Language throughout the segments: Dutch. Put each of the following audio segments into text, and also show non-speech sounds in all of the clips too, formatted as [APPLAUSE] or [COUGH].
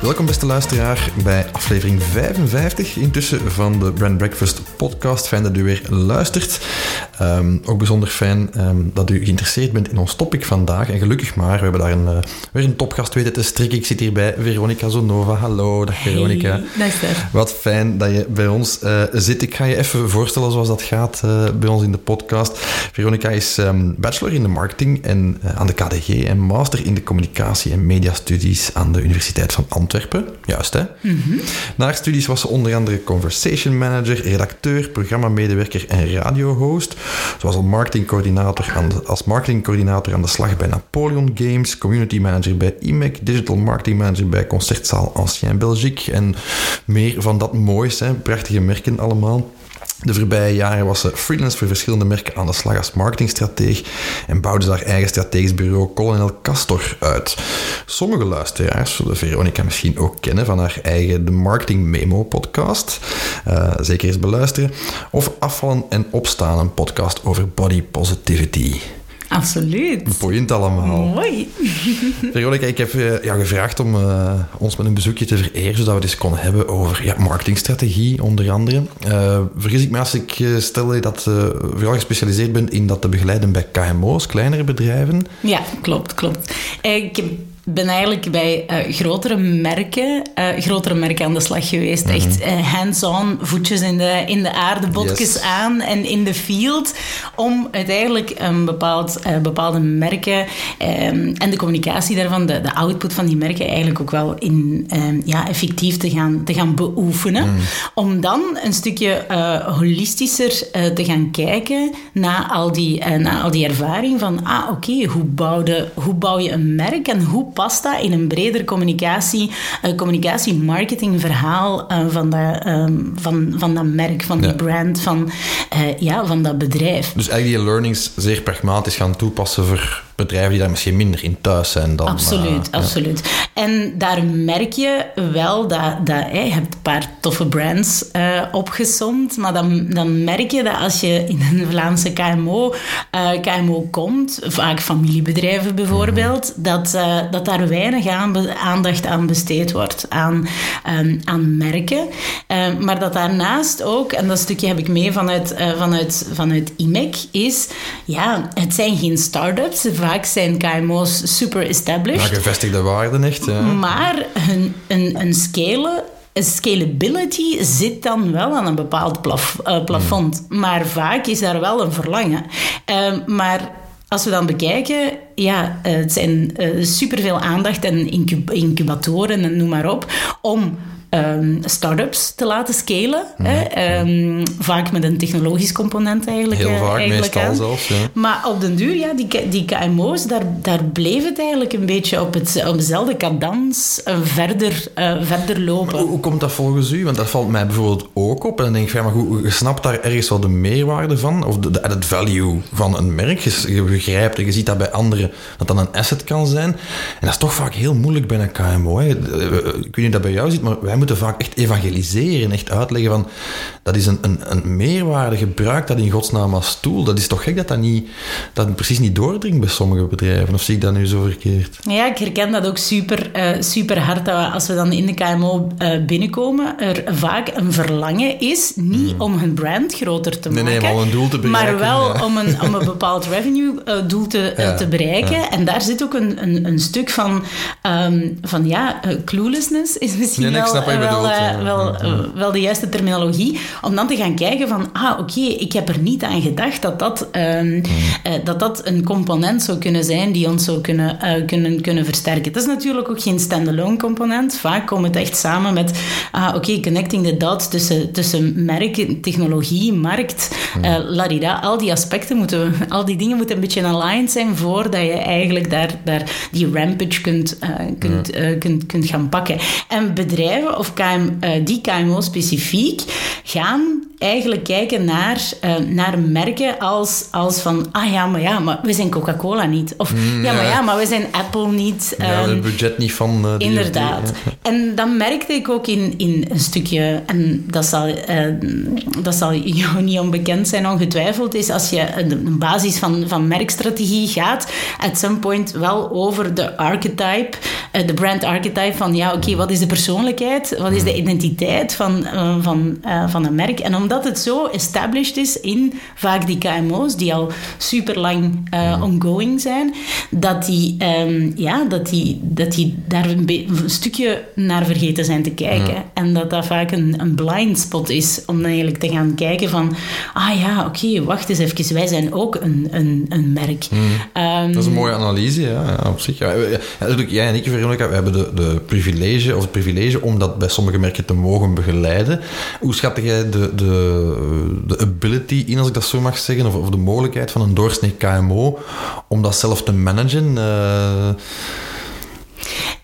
Welkom beste luisteraar bij aflevering 55 intussen van de Brand Breakfast podcast. Fijn dat u weer luistert. Ehm, ook bijzonder fijn ehm, dat u geïnteresseerd bent in ons topic vandaag. En gelukkig maar, we hebben daar een, uh, weer een topgast weten te strikken. Ik zit hier bij Veronica Zonova. Hallo, dag Veronica. Hey, Wat fijn dat je bij ons uh, zit. Ik ga je even voorstellen zoals dat gaat uh, bij ons in de podcast. Veronica is um, bachelor in de marketing en, aan de KDG en master in de communicatie en mediastudies aan de Universiteit van Antwerpen. Juist, hè? Mhm. Na haar studies was ze onder andere conversation manager, redacteur, programmamedewerker en radiohost. Was als marketingcoördinator aan de, als marketingcoördinator aan de slag bij Napoleon Games, community manager bij IMEC, digital marketing manager bij Concertzaal Ancien Belgique en meer van dat moois, hè? prachtige merken allemaal. De voorbije jaren was ze freelance voor verschillende merken aan de slag als marketingstrateeg en bouwde ze haar eigen strategisch bureau Colonel Castor uit. Sommige luisteraars zullen Veronica misschien ook kennen van haar eigen The Marketing Memo podcast. Uh, zeker eens beluisteren. Of Afvallen en Opstaan, een podcast over body positivity. Absoluut. Boeiend allemaal. Mooi. [LAUGHS] Veronica, ik heb uh, ja, gevraagd om uh, ons met een bezoekje te vereren, zodat we het eens konden hebben over ja, marketingstrategie, onder andere. Uh, vergis ik me als ik stel dat je vooral gespecialiseerd bent in dat te begeleiden bij KMO's, kleinere bedrijven. Ja, klopt, klopt. Ik ben eigenlijk bij uh, grotere merken, uh, grotere merken aan de slag geweest. Mm -hmm. Echt uh, hands-on, voetjes in de, in de aarde, botjes yes. aan en in de field. Om uiteindelijk een bepaald, bepaalde merken um, en de communicatie daarvan, de, de output van die merken, eigenlijk ook wel in, um, ja, effectief te gaan, te gaan beoefenen. Mm. Om dan een stukje holistischer te gaan kijken naar al die, naar al die ervaring van, ah oké, okay, hoe, hoe bouw je een merk en hoe past dat in een breder communicatie, uh, communicatie-marketing verhaal uh, van, dat, um, van, van dat merk, van die ja. brand, van, uh, ja, van dat bedrijf. Dus eigenlijk die learnings zeer pragmatisch gaan toepassen voor bedrijven die daar misschien minder in thuis zijn dan... Absoluut, absoluut. Ja. En daar merk je wel dat, dat je hebt een paar toffe brands uh, opgezomd, maar dan, dan merk je dat als je in een Vlaamse KMO, uh, KMO komt, vaak familiebedrijven bijvoorbeeld, mm. dat, dat daar weinig aan, aandacht aan besteed wordt, aan, um, aan merken. maar dat daarnaast ook, en dat stukje heb ik mee vanuit, vanuit, vanuit IMEC, is, ja, het zijn geen start-ups, vaak zijn KMO's super established. Ja, gevestigde waarden echt. Ja. Maar een, een, een scalen scalability zit dan wel aan een bepaald plaf, uh, plafond. Mm. Maar vaak is daar wel een verlangen. Uh, maar als we dan bekijken, ja, uh, het zijn uh, superveel aandacht en incub incubatoren en noem maar op, om um, start-ups te laten scalen. Mm -hmm. hè? Um, vaak met een technologisch component eigenlijk. Heel vaak, eigenlijk meestal zelfs. Ja. Maar op den duur, ja, die, die KMO's, daar, daar bleef het eigenlijk een beetje op, het, op dezelfde cadans uh, verder, uh, verder lopen. Hoe, hoe, komt dat volgens u? Want dat valt mij bijvoorbeeld ook op. En dan denk ik van, maar goed, je snapt daar ergens wel de meerwaarde van, of de, de added value van een merk. Je, je begrijpt en je ziet dat bij anderen dat dat een asset kan zijn. En dat is toch vaak heel moeilijk bij een KMO. Hè. Ik weet niet of dat bij jou zit, maar wij moeten vaak echt evangeliseren, echt uitleggen van dat is een, een, een meerwaarde, gebruik dat in godsnaam als tool. Dat is toch gek dat dat, niet, dat het precies niet doordringt bij sommige bedrijven, of zie ik dat nu zo verkeerd? Ja, ik herken dat ook super, uh, super hard, dat we, als we dan in de KMO uh, binnenkomen, er vaak een verlangen is, niet mm. om hun brand groter te nee, maken, nee, maar om een doel te bereiken. Maar wel ja. om, een, om een [LAUGHS] bepaald revenue uh, doel te, ja, te bereiken. Ja. En daar zit ook een, een, een stuk van, um, van ja, cluelessness is misschien nee, nee, wel wel, uh, wel, wel de juiste terminologie. Om dan te gaan kijken van, ah, oké, ik heb er niet aan gedacht dat dat, um, dat dat een component zou kunnen zijn die ons zou kunnen, kunnen, kunnen versterken. Het is natuurlijk ook geen standalone component. Vaak komt het echt samen met, ah, oké, connecting the dots tussen, tussen merk, technologie, markt, uh, ladida. Al die aspecten moeten, al die dingen moeten een beetje aligned zijn voordat je eigenlijk daar, daar die rampage kunt, uh, kunt, kunt, kunt gaan pakken. En bedrijven of KM, die KMO specifiek gaan eigenlijk kijken naar, uh, naar merken als, als van, ah ja, maar ja, maar we zijn Coca-Cola niet. Of mm, ja, maar ja, maar we zijn Apple niet. Ja, um, het budget niet van uh, die Inderdaad. En dat merkte ik ook in, in een stukje, en dat zal, uh, dat zal jou [LAUGHS] niet onbekend zijn, ongetwijfeld, is als je een, basis van, van merkstrategie gaat, at some point wel over de archetype, de brand archetype van, ja, oké, okay, wat is de persoonlijkheid, wat is de mm. identiteit van, van, van een merk? En om omdat het zo established is in vaak die KMO's, die al super lang uh, ongoing zijn, dat die, um, ja, dat, die, dat die daar een, een, stukje naar vergeten zijn te kijken. En dat dat vaak een, een blind spot is om dan eigenlijk te gaan kijken van, ah ja, oké, wacht eens even, wij zijn ook een, een, een merk. Um, dat is een mooie analyse, ja, ja op zich. Ja, jij en ik, Veronica, we hebben de, de privilege, of het privilege om dat bij sommige merken te mogen begeleiden. Hoe schat jij de, de de ability in, als ik dat zo mag zeggen, of, of de mogelijkheid van een doorsnee KMO om dat zelf te managen. Uh,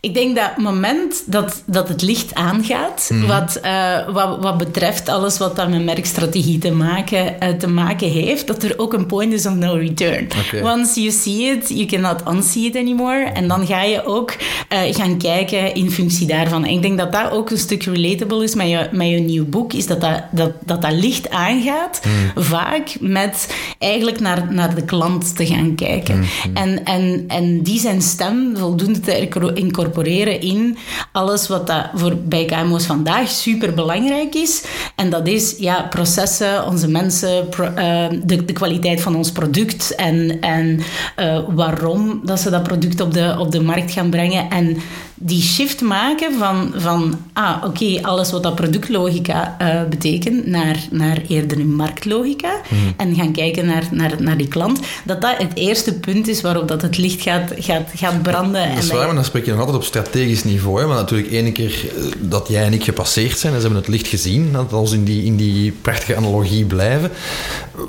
ik denk dat het moment dat, dat het licht aangaat, mhm. wat, uh, wat, wat betreft alles wat dan met merkstrategie te maken, uh, te maken heeft, dat er ook een point is of no return. Once you see it, you cannot unsee it anymore. En dan ga je ook uh, gaan kijken in functie daarvan. En ik denk dat dat ook een stuk relatable is met je, met je nieuw boek, is dat dat, dat, dat, dat licht aangaat, mhm. vaak met eigenlijk naar, naar de klant te gaan kijken. Mhm. En, en, en die zijn stem voldoende te incorporeren in alles wat dat voor, bij KMO's vandaag super belangrijk is. En dat is ja, processen, onze mensen, eh, de, de kwaliteit van ons product en, en uh, waarom dat ze dat product op de, op de markt gaan brengen. En die shift maken van, van ah, oké, alles wat dat productlogica uh, betekent, naar, naar eerder een marktlogica. Mhm. En gaan kijken naar, naar, naar die klant. Dat dat het eerste punt is waarop dat het licht gaat, gaat, gaat branden. Dat is waar, maar dan spreek je nog altijd op strategisch niveau. Hè? Maar natuurlijk, ene keer eh, dat jij en ik gepasseerd zijn en ze hebben het licht gezien, dat ons in die, in die prachtige analogie blijven.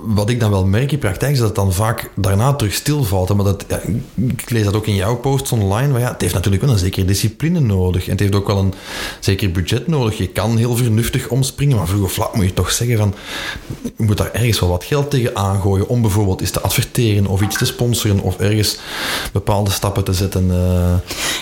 Wat ik dan wel merk in praktijk is dat het dan vaak daarna terug stilvalt. Maar dat, ja, ik lees dat ook in jouw posts online. Maar ja, het heeft natuurlijk wel een zekere discipline nodig. En het heeft ook wel een zeker budget nodig. Je kan heel vernuftig omspringen, maar vroeg of laat moet je toch zeggen van... Je moet daar ergens wel wat geld tegen aangooien om bijvoorbeeld eens te adverteren of iets te sponsoren of ergens bepaalde stappen te zetten. Uh...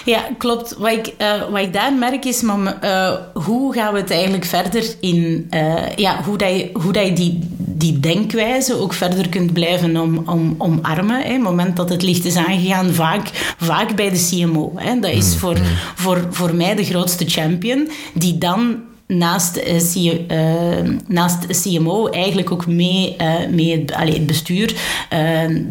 Ja, klopt. Wat ik, uh, wat ik daar merk is, maar, uh, hoe gaan we het eigenlijk verder in... ja, hoe, dat je, hoe dat je die, die denkwijze ook verder kunt blijven om, om, omarmen. Hè. Het moment dat het licht is aangegaan, vaak, vaak bij de CMO. Hè. Dat is mm, voor. Voor, voor mij de grootste champion, die dan naast, uh, naast CMO eigenlijk ook mee, uh, mee het, allee, het bestuur,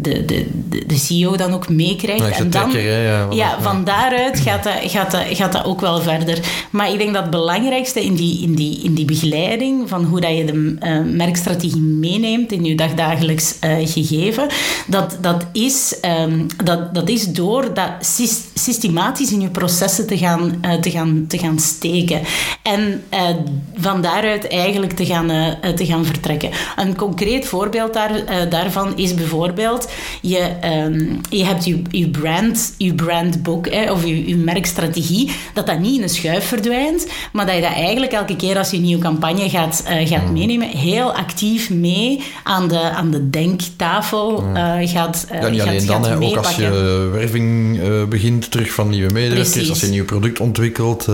de, de, de CEO dan ook meekrijgt. en dan, ja, ja, van daaruit gaat dat, gaat, dat, gaat dat ook wel verder. Maar ik denk dat het belangrijkste in die, in die, in die begeleiding van hoe dat je de merkstrategie meeneemt in je dagdagelijks gegeven, dat, dat, is, um, dat, dat is door dat systematisch in je processen te gaan, te gaan, te gaan steken. En van daaruit eigenlijk te gaan, uh, te gaan vertrekken. Een concreet voorbeeld daar, uh, daarvan is bijvoorbeeld, je, um, je hebt je, je, brand, je brandboek of je, je merkstrategie, dat dat niet in een schuif verdwijnt, maar dat je dat eigenlijk elke keer als je een nieuwe campagne gaat, gaat mm. meenemen, heel actief mee aan de, aan de denktafel mm. gaat Ja, niet alleen dan, hè, ook als je werving begint terug van nieuwe medewerkers, Precies. als je een nieuw product ontwikkelt.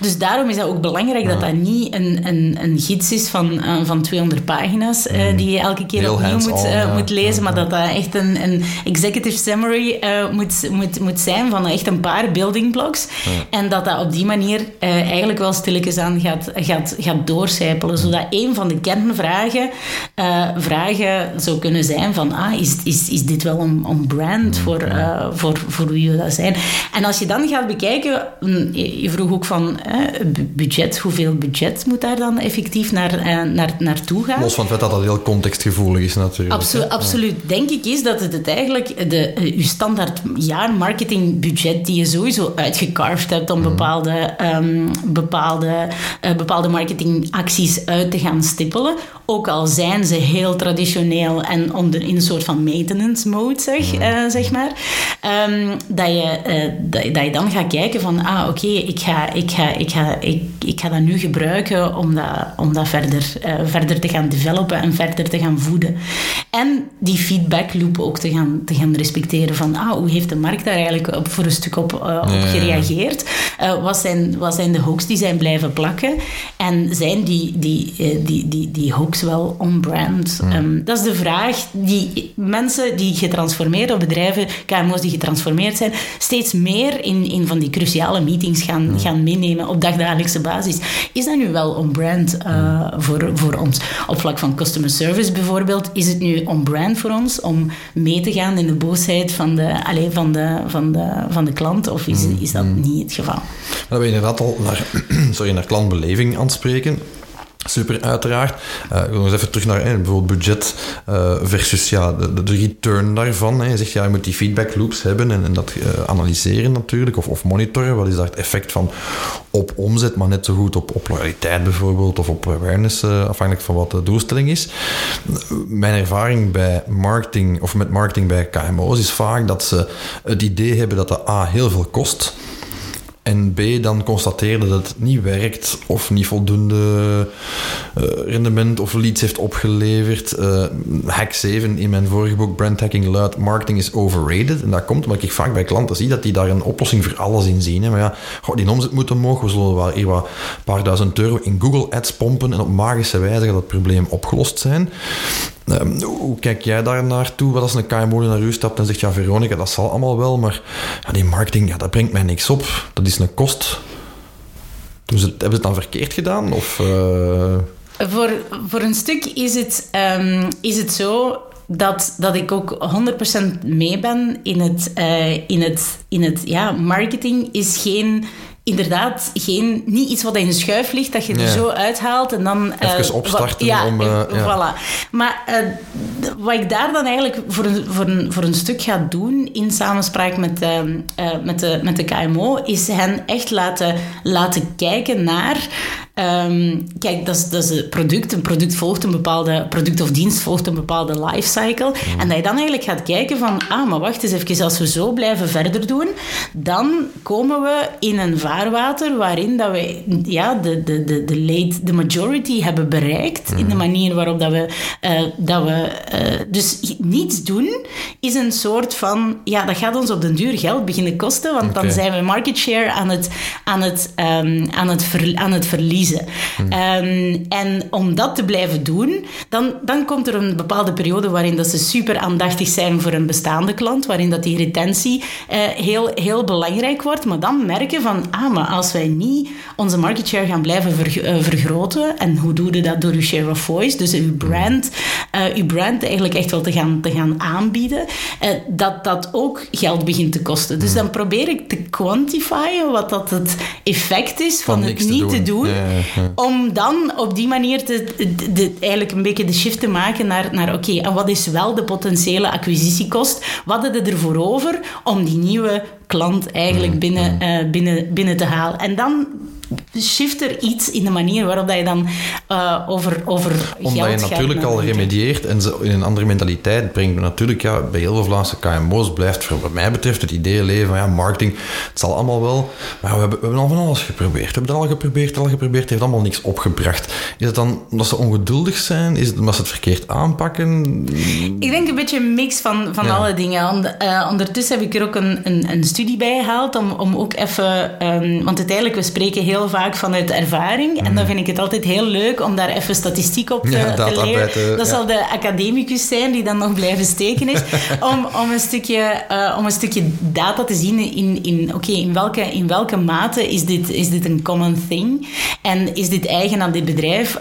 Dus daarom is dat ook belangrijk dat dat niet een, een, een gids is van, uh, van 200 pagina's uh, mm. die je elke keer Heel opnieuw moet, uh, moet lezen, maar dat dat echt een, een executive summary moet, moet, moet zijn van echt een paar building blocks. En dat dat op die manier eigenlijk wel stilletjes aan gaat, gaat, gaat doorcijpelen, zodat een van de kernvragen vragen zou kunnen zijn van ah, is, is, is dit wel een, een brand voor, voor, voor wie we dat zijn? En als je dan gaat bekijken, mm, je vroeg ook van budget, hoeveel budget moet daar dan effectief naar, uh, naar, naartoe gaan? Los van het feit dat dat heel contextgevoelig is natuurlijk. Absolu absoluut. Denk ik is dat het, het eigenlijk de, uh, je standaard jaarmarketingbudget die je sowieso uitgecarved hebt om mhm. bepaalde, um, bepaalde, uh, bepaalde marketingacties uit te gaan stippelen. Ook al zijn ze heel traditioneel en onder, in een soort van maintenance mode, zeg, mhm. zeg maar. Um, dat, je, dat, dat, je dan gaat kijken van, ah oké, okay, ik, ga, ik, ga, ik, ga, ik, ik ga dat nu gebruiken om dat, om dat verder, uh, verder te gaan developen en verder te gaan voeden. En die feedback loop ook te gaan, te gaan respecteren van ah, hoe heeft de markt daar eigenlijk op, voor een stuk op, op gereageerd? Wat, zijn, wat zijn de hooks die zijn blijven plakken? En zijn die, die, die, die, die hooks wel on-brand? Um, dat is de vraag die mensen die getransformeerd, of bedrijven, KMO's die getransformeerd zijn, steeds meer in, in van die cruciale meetings gaan, gaan meenemen op dagdagelijkse basis. Is dat nu wel on-brand uh, voor, voor ons? Op vlak van customer service bijvoorbeeld, is het nu on-brand voor ons om mee te gaan in de boosheid van de, allez, van de, van de, van de klant? Of is, is dat niet het geval? Dan ben je inderdaad al naar, [CLEARS THROAT] sorry, naar klantbeleving aan het spreken. Super, uiteraard. Uh, ik wil eens even terug naar bijvoorbeeld budget uh, versus ja, de, de, return daarvan. Je zegt ja, je moet die feedback loops hebben en, en dat uh, analyseren natuurlijk, of, of monitoren. Wat is daar het effect van op omzet, maar net zo goed op, loyaliteit bijvoorbeeld, of op awareness, afhankelijk van wat de doelstelling is. Mijn ervaring bij marketing, of met marketing bij KMO's, is vaak dat ze het idee hebben dat dat A heel veel kost en B dan constateerde dat het niet werkt of niet voldoende uh, rendement of leads heeft opgeleverd. Uh, hack 7 in mijn vorige boek, Brand Hacking, luidt marketing is overrated. En dat komt omdat ik vaak bij klanten zie dat die daar een oplossing voor alles in zien. Hè. Maar ja, goh, die omzet moet omhoog. We zullen wel hier wat paar duizend euro in Google Ads pompen en op magische wijze gaat probleem opgelost zijn. Ehm, hoe kijk jij daar naartoe? Wat als een KMO naar u stapt en zegt, ja Veronica, dat zal allemaal wel, maar die marketing, ja, dat brengt mij niks op. Dat is een kost. Dus hebben ze het dan verkeerd gedaan? Of, uh... voor, voor een stuk is het, um, is het zo dat, dat ik ook 100% mee ben in het, uh, in het, in het ja, marketing is geen inderdaad geen, niet iets wat in een schuif ligt, dat je er zo uithaalt en dan... Even uh, opstarten ja, om... Uh, ja. Voilà. Maar uh, wat ik daar dan eigenlijk voor een, voor een, voor een stuk ga doen, in samenspraak met, met, de, met de KMO, is hen echt laten, laten kijken naar Um, kijk, dat is, dat is een product. Een product volgt een bepaalde... Product of dienst volgt een bepaalde lifecycle. Mm. En dat je dan eigenlijk gaat kijken van... Ah, maar wacht eens even. Als we zo blijven verder doen, dan komen we in een vaarwater waarin dat we ja, de, de, de, de, late, de majority hebben bereikt. In de mm. manier waarop dat we... Uh, dat we uh, dus niets doen is een soort van... Ja, dat gaat ons op den duur geld beginnen kosten. Want okay. dan zijn we market share aan het, aan het, um, aan het, ver, aan het verliezen. Um, en om dat te blijven doen, dan, dan komt er een bepaalde periode waarin dat ze super aandachtig zijn voor een bestaande klant, waarin dat die retentie uh, heel, heel belangrijk wordt. Maar dan merken van, ah, maar als wij niet onze market share gaan blijven ver, uh, vergroten, en hoe doe je dat door je share of voice, dus uw brand, uh, uw brand eigenlijk echt wel te gaan, te gaan aanbieden, dat dat ook geld begint te kosten. Dus dan probeer ik te quantifyen wat dat het effect is van, van het niet te doen. Te doen om dan op die manier te, de, eigenlijk een beetje de shift te maken naar, naar oké, en wat is wel de potentiële acquisitiekost? Wat hadden er voor over om die nieuwe klant eigenlijk mm, binnen, uh, binnen, binnen te halen? En dan shift er iets in de manier waarop dat je dan uh, over, over Omdat je natuurlijk al remedieert en ze in een andere mentaliteit brengt. Natuurlijk, ja, bij heel veel Vlaamse KMO's blijft, wat mij betreft, het idee leven van ja, marketing, het zal allemaal wel. Maar we hebben, we hebben al van alles geprobeerd. We hebben het al geprobeerd, al geprobeerd. Het heeft allemaal niks opgebracht. Is het dan omdat ze ongeduldig zijn? Is het omdat ze het verkeerd aanpakken? Ik denk een beetje een mix van, van ja. alle dingen. Uh, ondertussen heb ik er ook een, een, een studie bij gehaald om, om ook even... Um, want uiteindelijk, we spreken heel heel vaak vanuit ervaring. En dan mhm. vind ik het altijd heel leuk om daar even statistiek op te, ja, te leren. dat zal de academicus zijn die dan nog blijven steken is. [LAUGHS] om, om, een stukje, uh, om een stukje data te zien in, in, oké, in, welke, in welke mate is dit, is dit een common thing? En is dit eigen aan dit bedrijf?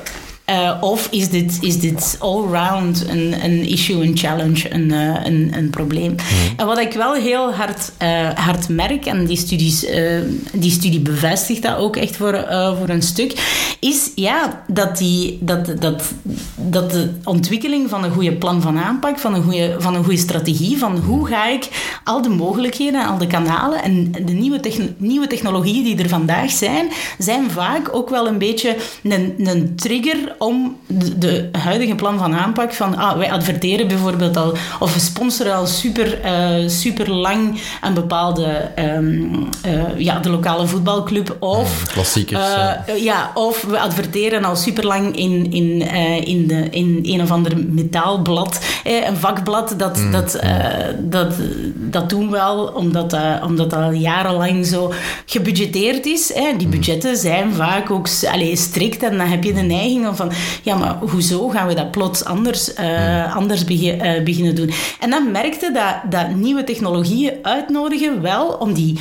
Uh, of is dit, is dit all-round een, een issue, een challenge, een, uh, een, een probleem? Hmm. En wat ik wel heel hard, uh, hard merk, en die, studies, die studie bevestigt dat ook echt voor, voor een stuk, is ja, dat, die, dat, dat, dat de ontwikkeling van een goede plan van aanpak, van een goede, van een goede strategie, van hoe ga ik al de mogelijkheden, al de kanalen en de nieuwe, nieuwe technologieën die er vandaag zijn, zijn vaak ook wel een beetje een, een trigger om de, huidige plan van aanpak van ah, wij adverteren bijvoorbeeld al of we sponsoren al super, uh, super lang een bepaalde um, uh, ja, de lokale voetbalclub of klassiekers uh, ja of we adverteren al super lang in, in, in, de, in een of ander metaalblad een vakblad dat, mm. dat, dat, dat doen we al omdat, omdat dat al jarenlang zo gebudgeteerd is die mm. budgetten zijn vaak ook allez, strikt en dan heb je de neiging om van ja, maar hoezo gaan we dat plots anders, uh, anders uh, beginnen doen? En dan merkte dat, dat nieuwe technologieën uitnodigen wel om die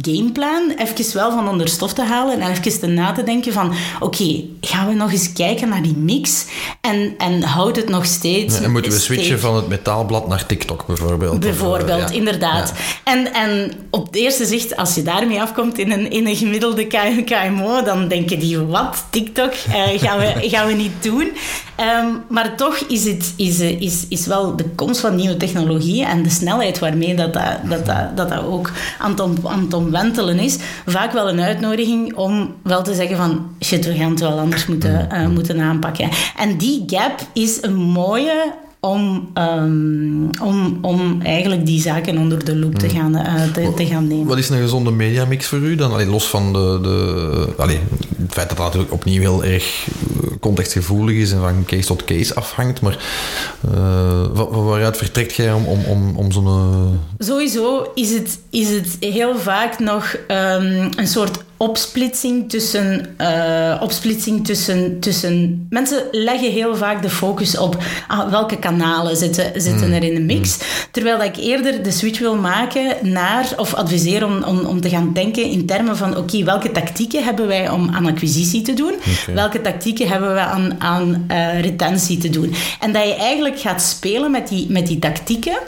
gameplan even wel van onder stof te halen en even te na te denken van oké, gaan we nog eens kijken naar die mix en, en houdt het nog steeds... en moeten we switchen van het metaalblad naar TikTok bijvoorbeeld? Bijvoorbeeld, inderdaad. En, en op het eerste zicht, als je daarmee afkomt in een, in een gemiddelde KMO, dan denken die, wat, TikTok? Uh, gaan, we, [LAUGHS] gaan we niet doen. Ehm, maar toch is, het, is, is, is wel de komst van nieuwe technologieën en de snelheid waarmee dat, dat, dat, dat, dat ook aan het, om, omwentelen is, vaak wel een uitnodiging om wel te zeggen van shit, we gaan het wel anders moeten, uh, moeten aanpakken. En die gap is een mooie om, um, om, om eigenlijk die zaken onder de loep te hmm. gaan, uh, te, te, gaan nemen. Wat is een gezonde mediamix voor u dan? Allee, los van de, de, allee, het feit dat dat natuurlijk opnieuw heel erg eh, contextgevoelig is en van case tot case afhangt, maar uh, waaruit vertrekt jij om, om, om, om zo'n... Sowieso is het, is het heel vaak nog um, een soort opsplitsing tussen, uh, opsplitsing tussen, tussen... Mensen leggen heel vaak de focus op ah, welke kanalen zitten, zitten mm. er in de mix. Mm. Terwijl ik eerder de switch wil maken naar, of adviseer om, om, om te gaan denken in termen van oké, welke tactieken hebben wij om aan acquisitie te doen? Welke tactieken hebben we aan, aan uh, retentie te doen? En dat je eigenlijk gaat spelen met die, met die tactieken,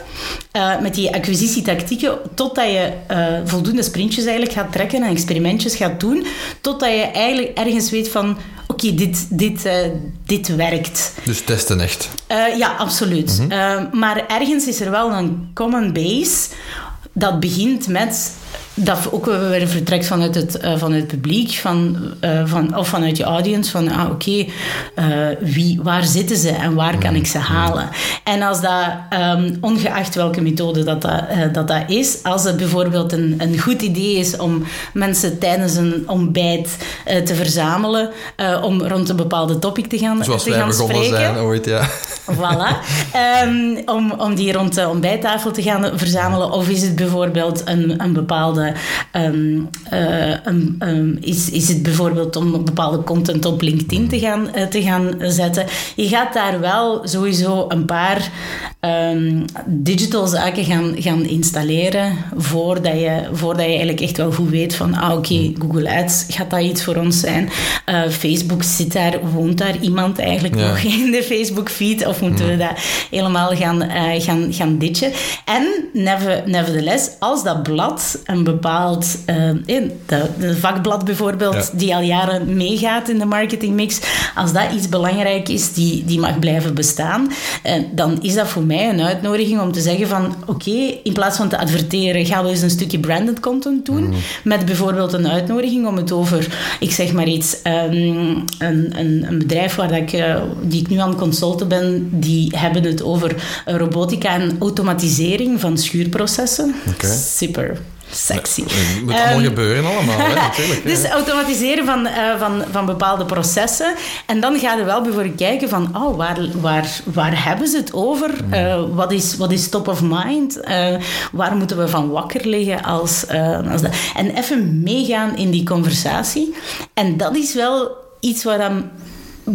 uh, met die acquisitietactieken, totdat je voldoende sprintjes eigenlijk gaat trekken en experimentjes gaat doen, totdat je eigenlijk ergens weet van oké, dit, dit, uh, dit werkt. Dus testen echt? Ja, absoluut. Mm -hmm. uh, maar ergens is er wel een common base dat begint met dat ook weer vertrekt vanuit het, uh, vanuit het publiek van, uh, van, of vanuit je audience. Van ah, oké, okay, uh, waar zitten ze en waar kan ik ze halen? En als dat, um, ongeacht welke methode dat, dat, dat, dat is, als het bijvoorbeeld een, een goed idee is om mensen tijdens een ontbijt te verzamelen, om rond een bepaalde topic te gaan, Zoals te gaan spreken. zijn ooit, ja. Voilà. Um, om, om die rond de ontbijttafel te gaan verzamelen. Of is het bijvoorbeeld een, een bepaalde um, um, is, is het bijvoorbeeld om bepaalde content op LinkedIn te gaan, uh, te gaan zetten. Je gaat daar wel sowieso een paar digital zaken gaan, gaan installeren voordat je, voordat je eigenlijk echt wel goed weet van ah oké, Google Ads gaat dat iets voor ons zijn. Uh, Facebook zit daar, woont daar iemand eigenlijk nog in de Facebook feed of moeten we dat helemaal gaan, uh, gaan, gaan ditchen? En never, nevertheless, als dat blad een bepaald, uh, de, vakblad bijvoorbeeld, die al jaren meegaat in de marketingmix, als dat iets belangrijk is, die, die mag blijven bestaan, uh, dan is dat voor mij een uitnodiging om te zeggen van, oké, in plaats van te adverteren, gaan we eens een stukje branded content doen, mm. met bijvoorbeeld een uitnodiging om het over, ik zeg maar iets, um, een, een, een, bedrijf waar dat ik, uh, die ik nu aan het consulten ben, die hebben het over robotica en automatisering van schuurprocessen. Okay. Super. Sexy. Het moet allemaal Ehm, gebeuren allemaal, hè, [LAUGHS] natuurlijk. dus hè. automatiseren van, eh, van, van bepaalde processen. En dan ga je wel bijvoorbeeld kijken van, oh, waar, waar, waar hebben ze het over? Eh, wat, is, wat is top of mind? Eh, waar moeten we van wakker liggen als, als dat? En even meegaan in die conversatie. En dat is wel iets waar dan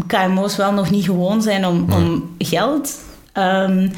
KMO's wel nog niet gewoon zijn om, om geld... ehm,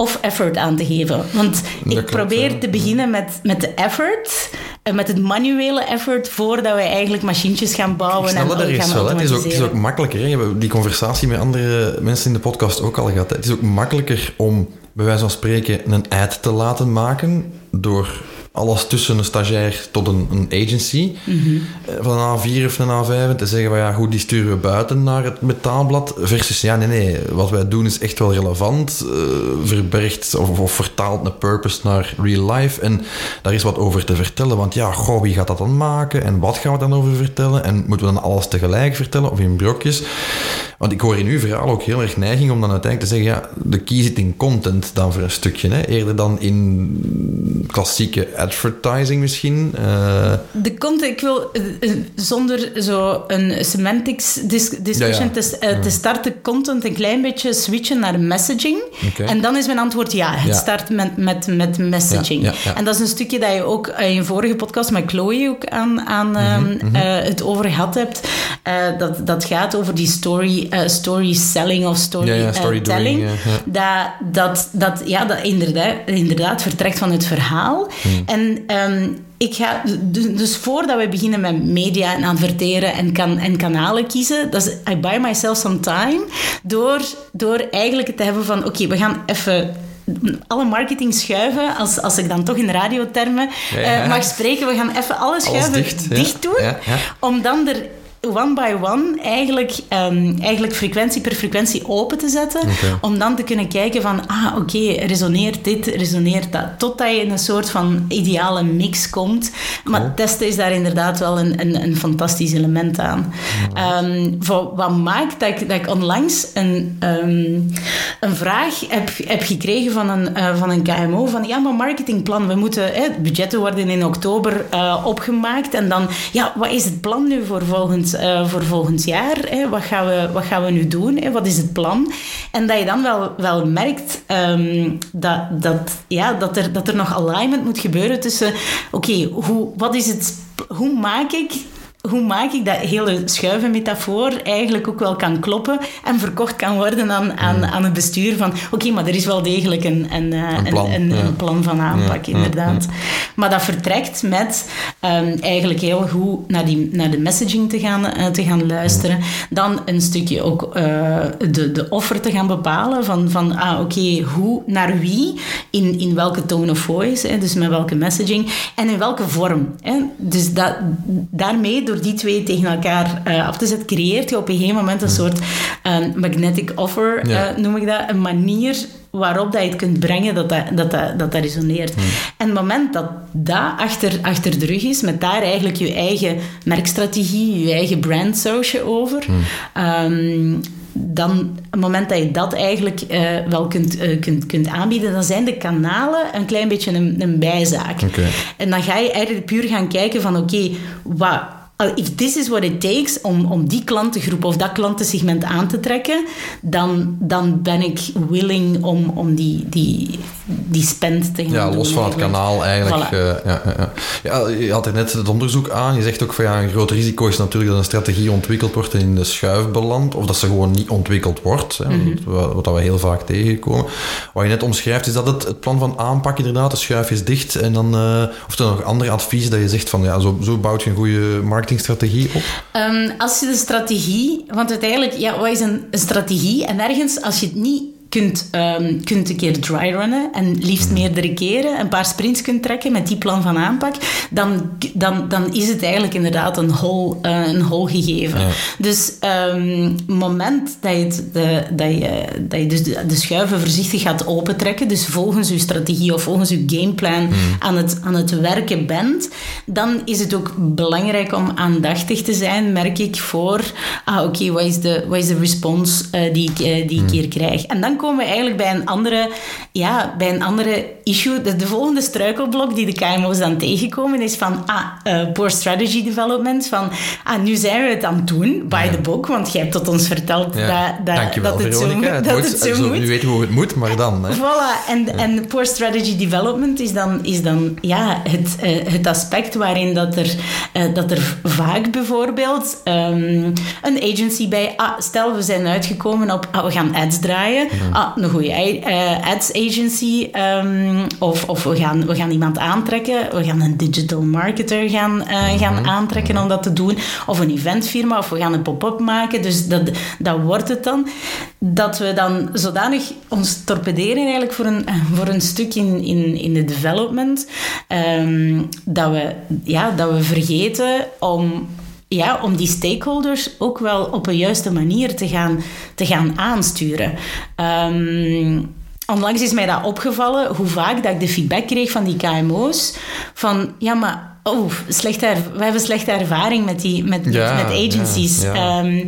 of effort aan te geven. Want ik probeer te beginnen met, met de effort, eh, met het manuele effort, voordat wij eigenlijk machientjes gaan bouwen en Sneller is wel. Het is, ook, het is ook makkelijker. Hè. We hebben die conversatie met andere mensen in de podcast ook al gehad. hè. Het is ook makkelijker om, bij wijze van spreken, een ad te laten maken door alles tussen een stagiair tot een, een agency. Eh, Van een A4 of een A5 en te zeggen van ja, goed, die sturen we buiten naar het metaalblad. Versus ja, nee, nee, wat wij doen is echt wel relevant. eh, verbergt of, of vertaalt een purpose naar real life. En daar is wat over te vertellen. Want ja, goh, wie gaat dat dan maken? En wat gaan we dan over vertellen? En moeten we dan alles tegelijk vertellen of in brokjes? Want ik hoor in uw verhaal ook heel erg neiging om dan uiteindelijk te zeggen, ja, de key zit in content dan voor een stukje. Hè? Eerder dan in klassieke advertising misschien. Eh, De content, ik wil eh, eh, zonder zo een semantics dis- discussion Ja, ja. Te, te starten, content een klein beetje switchen naar messaging. En dan is mijn antwoord ja, het start met, met, met messaging. En dat is een stukje dat je ook in je vorige podcast met Chloe ook aan, aan Mhm, ehm, eh, het over gehad hebt. Dat, dat gaat over die story, story selling of story, telling. Dat, dat, dat, ja, dat inderdaad, inderdaad vertrekt van het verhaal. Hmm. En ehm, ik ga, dus, dus voordat we beginnen met media en adverteren en, kan, en kanalen kiezen, dat is I buy myself some time door, door eigenlijk het te hebben van oké, we gaan even alle marketing schuiven, als, als ik dan toch in radiotermen Ja, eh, mag spreken, we gaan even alle schuiven dicht, dicht, ja. doen, om dan er one by one eigenlijk, ehm, eigenlijk frequentie per frequentie open te zetten. Om dan te kunnen kijken van, ah oké, resoneert dit, resoneert dat. Totdat je in een soort van ideale mix komt. Maar testen is daar inderdaad wel een, een, een fantastisch element aan. Ehm, voor wat maakt dat ik, dat ik onlangs een, ehm, een vraag heb, heb gekregen van een, eh, van een KMO van, ja, maar marketingplan, we moeten, budgetten worden in oktober eh, opgemaakt en dan, ja, wat is het plan nu voor volgend, eh, voor volgend jaar? Hè? Wat, gaan we, wat gaan we nu doen? Hè? Wat is het plan? En dat je dan wel, wel merkt ehm, dat, dat, ja, dat, er, dat er nog alignment moet gebeuren tussen, oké, hoe wat is het, hoe maak ik hoe maak ik dat hele schuivenmetafoor eigenlijk ook wel kan kloppen en verkocht kan worden aan, aan, aan het bestuur van oké, maar er is wel degelijk een, een, eh, Een plan, een, een, ja. een plan van aanpak, Ja, ja, inderdaad. Maar dat vertrekt met ehm, eigenlijk heel goed naar, die, naar de messaging te gaan, eh, te gaan luisteren. Dan een stukje ook eh, de, de offer te gaan bepalen van, van ah, oké, hoe, naar wie, in, in welke tone of voice, hè, dus met welke messaging en in welke vorm. Hè. Dus dat, daarmee, door die twee tegen elkaar eh, af te zetten, creëert je op een gegeven moment een soort eh, magnetic offer, Ja. eh, noem ik dat, een manier waarop dat je het kunt brengen dat dat, dat, dat, dat, dat resoneert. En het moment dat dat achter, achter de rug is, met daar eigenlijk je eigen merkstrategie, je eigen brand sausje over, ehm, dan, het moment dat je dat eigenlijk eh, wel kunt, kunt, kunt aanbieden, dan zijn de kanalen een klein beetje een, een bijzaak. Oké. En dan ga je eigenlijk puur gaan kijken van, oké, wat... If this is what it takes om, om die klantengroep of dat klantensegment aan te trekken, dan, dan ben ik willing om, om die, die, die spend te gaan Ja, doen. los van het kanaal eigenlijk. Voilà. eh, ja, ja, ja. ja, je had er net het onderzoek aan. Je zegt ook van ja, een groot risico is natuurlijk dat een strategie ontwikkeld wordt en in de schuif belandt. Of dat ze gewoon niet ontwikkeld wordt. Hè, Mhm. wat, we heel vaak tegenkomen. Wat je net omschrijft, is dat het, het plan van aanpak inderdaad. De schuif is dicht. En dan, eh, of er nog andere adviezen dat je zegt van ja, zo, zo bouwt je een goede marketingstrategie op. Ehm, als je de strategie, want uiteindelijk, ja, wat is een strategie? En ergens, als je het niet kunt, ehm, kunt een keer dryrunnen en liefst meerdere keren, een paar sprints kunt trekken met die plan van aanpak, dan, dan, dan is het eigenlijk inderdaad een hol, eh, een hol gegeven. Ja. Dus ehm, moment dat je, het, de, dat je, dat je dus de, de schuiven voorzichtig gaat opentrekken, dus volgens je strategie of volgens je gameplan aan, het, aan het werken bent, dan is het ook belangrijk om aandachtig te zijn, merk ik, voor, ah oké, wat is de wat is de respons eh, die, ik, eh, die ik hier krijg? En dan komen we eigenlijk bij een andere, ja, bij een andere issue. De, de volgende struikelblok die de KMO's dan tegenkomen is van, ah, uh, poor strategy development. Van, ah, nu zijn we het aan het doen, by the book, want jij hebt tot ons verteld dat, dat, dat het Veronica. zo, Het dat moet- het zo zo, moet. Nu weten we hoe het moet, maar dan. Hè. Voilà, en, en poor strategy development is dan, is dan ja, het, eh, het aspect waarin dat er, eh, dat er vaak bijvoorbeeld ehm, een agency bij... Ah, stel, we zijn uitgekomen op... Ah, we gaan ads draaien. Ah, een goede eh, ads agency. ehm, of of we, gaan, we gaan iemand aantrekken. We gaan een digital marketer gaan, eh, gaan aantrekken om dat te doen. Of een eventfirma. Of we gaan een pop-up maken. Dus dat, dat wordt het dan. Dat we dan zodanig ons torpederen eigenlijk voor een, [LAUGHS] voor een stuk in, in, in de development. ehm, dat, we, ja, dat we vergeten om ja, om die stakeholders ook wel op een juiste manier te gaan, te gaan aansturen. Ehm, onlangs is mij dat opgevallen, hoe vaak dat ik de feedback kreeg van die KMO's. Van, ja, maar... Oh, slechte we hebben slechte ervaring met, die, met, met- Ja, met, agencies. ja, ja. Ehm,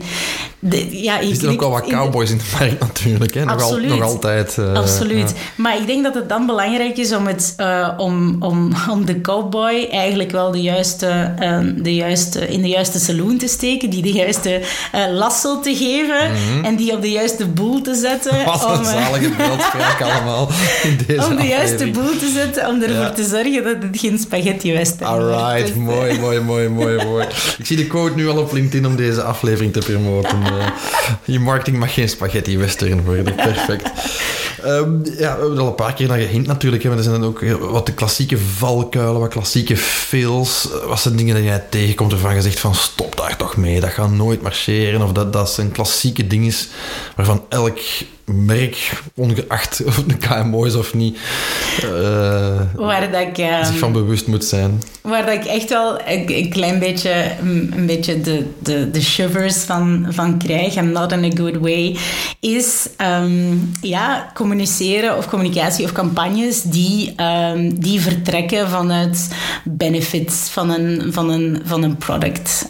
de, ja, Er zitten ook wel wat in de- cowboys in de markt natuurlijk. Hè. Nog, al- nog altijd. eh, Absoluut. ja. Maar ik denk dat het dan belangrijk is om, het, eh, om, om, om de cowboy eigenlijk wel de juiste, eh, de juiste, in de juiste saloon te steken, die de juiste eh, lasso te geven en die op de juiste boel te zetten. Mhm. [LAUGHS] Wat om, een zalige beeldspraak [LAUGHS] allemaal in deze om de juiste boel te zetten, om ervoor Ja. te zorgen dat het geen spaghetti western wordt. Alright, Dus, mooi, mooi, mooi, mooi, mooi. Ik zie de quote nu al op LinkedIn om deze aflevering te promoten. Eh, je marketing mag geen spaghetti western worden. Perfect. Ehm, ja, we hebben er al een paar keer naar gehint natuurlijk. Hè, maar er zijn dan ook heel wat de klassieke valkuilen, wat klassieke fails. Eh, Wat zijn dingen dat jij tegenkomt waarvan je zegt van stop daar toch mee, dat gaat nooit marcheren. Of dat, dat zijn klassieke dingen waarvan elk merk, ongeacht of het een KMO is of niet, eh, Waar dat ik... ehm, zich van bewust moet zijn. Waar dat ik echt wel een, een klein beetje, een, een beetje de, de, de shivers van, van krijg, en not in a good way, is ehm, ja, communiceren of communicatie of campagnes die, ehm, die vertrekken vanuit benefits van een, van een, van een product.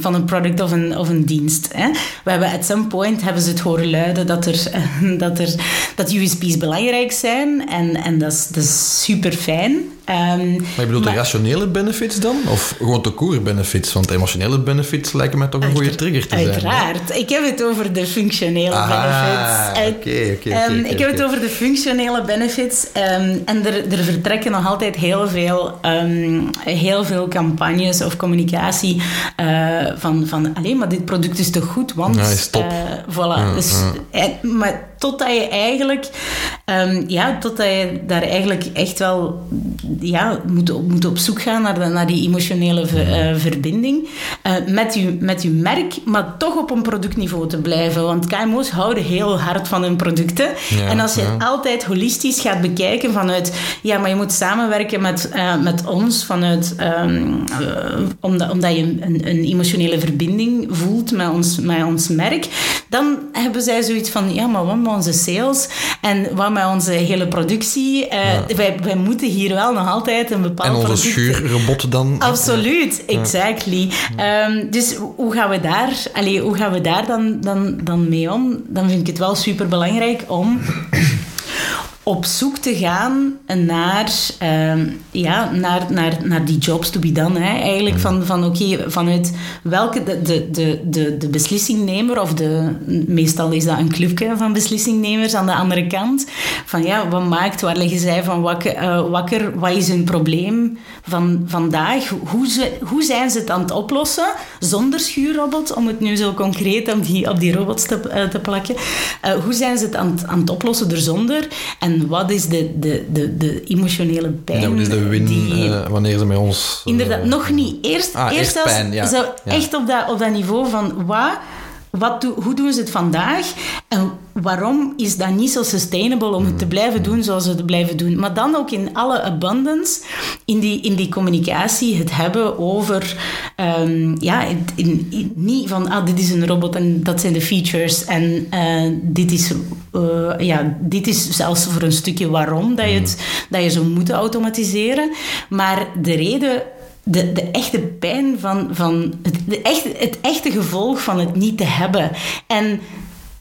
Van een product of een, of een dienst. Hè. We hebben at some point hebben ze het horen luiden dat, er, [LAUGHS] dat, er, dat USP's belangrijk zijn en, en dat is, dat is super fijn. Ehm, Maar je bedoelt maar- de rationele benefits dan? Of gewoon de core benefits? Want emotionele benefits lijken mij toch een goede trigger te zijn. hè? Uiteraard. Ik heb het over de functionele benefits. Uit- oké, oké, oké, Ehm, oké, ik heb het over de functionele benefits. ehm, en er, er vertrekken nog altijd heel veel, heel veel campagnes of communicatie eh, van, van alleen maar dit product is toch goed, want... Ja, is top. eh, voilà. dus, en- maar totdat je eigenlijk... ehm, ja, totdat je daar eigenlijk echt wel ja, moet, op- moet op zoek gaan naar, de- naar die emotionele ver- eh, verbinding eh, met, je, met uw merk, maar toch op een productniveau te blijven. Want KMO's houden heel hard van hun producten. Ja, en als je ja. het altijd holistisch gaat bekijken vanuit... Ja, maar je moet samenwerken met, eh, met ons vanuit... ehm, eh, omdat, omdat je een, een emotionele verbinding voelt met ons, met ons merk. Dan hebben zij zoiets van... Ja, maar wat onze sales en wat met onze hele productie? Eh, wij, wij moeten hier wel nog altijd een bepaald En onze product... schuurrobot dan? Absoluut, exactly. Ehm, dus hoe gaan we daar, allee, hoe gaan we daar dan, dan, dan mee om? Dan vind ik het wel super belangrijk om op zoek te gaan naar, ehm, ja, naar, naar, naar die jobs to be done. Hè. Eigenlijk van, van oké, vanuit welke de, de, de, de, beslissingnemer, of de, meestal is dat een clubje van beslissingnemers aan de andere kant, van ja, wat maakt, waar liggen zij van wakker, eh, wakker wat is hun probleem van vandaag? Hoe, ze, hoe zijn ze het aan het oplossen zonder schuurrobot, om het nu zo concreet op die, op die robots te, eh, te plakken? Eh, hoe zijn ze het aan, het- aan het oplossen er zonder? En wat is de, de, de, de emotionele pijn? Ja, wat is de win die, eh, wanneer ze met ons... eh, Inderdaad, nog niet. Eerst, Ah, eerst, eerst zelfs pijn, ja. zo Ja. echt op dat, op dat niveau van wat, wat hoe doen ze het vandaag en waarom is dat niet zo sustainable om het te blijven doen zoals ze het blijven doen. Maar dan ook in alle abundance, in die, in die communicatie, het hebben over, ehm, ja, in, in- niet van, ah, dit is een robot en dat zijn de features en eh, dit, is, eh, ja, dit is zelfs voor een stukje waarom dat je, het, dat je zou moeten automatiseren. Maar de reden de, de echte pijn van, van het, de echte, het echte gevolg van het niet te hebben. En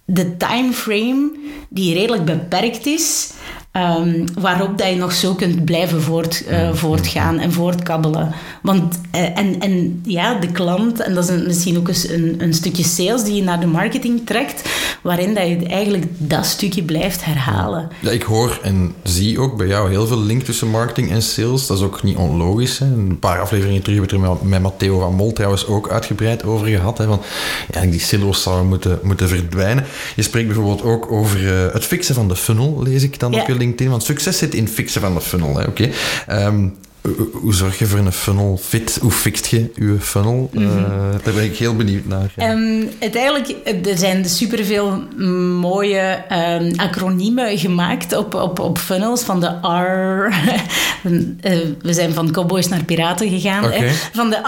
de timeframe die redelijk beperkt is, um, waarop dat je nog zo kunt blijven voort, uh, voortgaan en voortkabbelen. Want, uh, en, en ja, de klant, en dat is een, misschien ook eens een, een stukje sales die je naar de marketing trekt, waarin dat je eigenlijk dat stukje blijft herhalen. Ja, ik hoor en zie ook bij jou heel veel link tussen marketing en sales. Dat is ook niet onlogisch. Hè. Een paar afleveringen terug hebben we er met Matteo van Mol trouwens ook uitgebreid over gehad. Hè, van, ja, die silo's zouden moeten, moeten verdwijnen. Je spreekt bijvoorbeeld ook over uh, het fixen van de funnel, lees ik dan ja. op je LinkedIn. Want succes zit in fixen van de funnel. Oké. Okay. Um, hoe zorg je voor een funnel fit? Hoe fixt je je funnel? Mm -hmm. uh, daar ben ik heel benieuwd naar. Ja. Um, uiteindelijk, er zijn superveel mooie um, acroniemen gemaakt op, op, op funnels. Van de R... [LAUGHS] uh, we zijn van cowboys naar piraten gegaan. Okay. Van de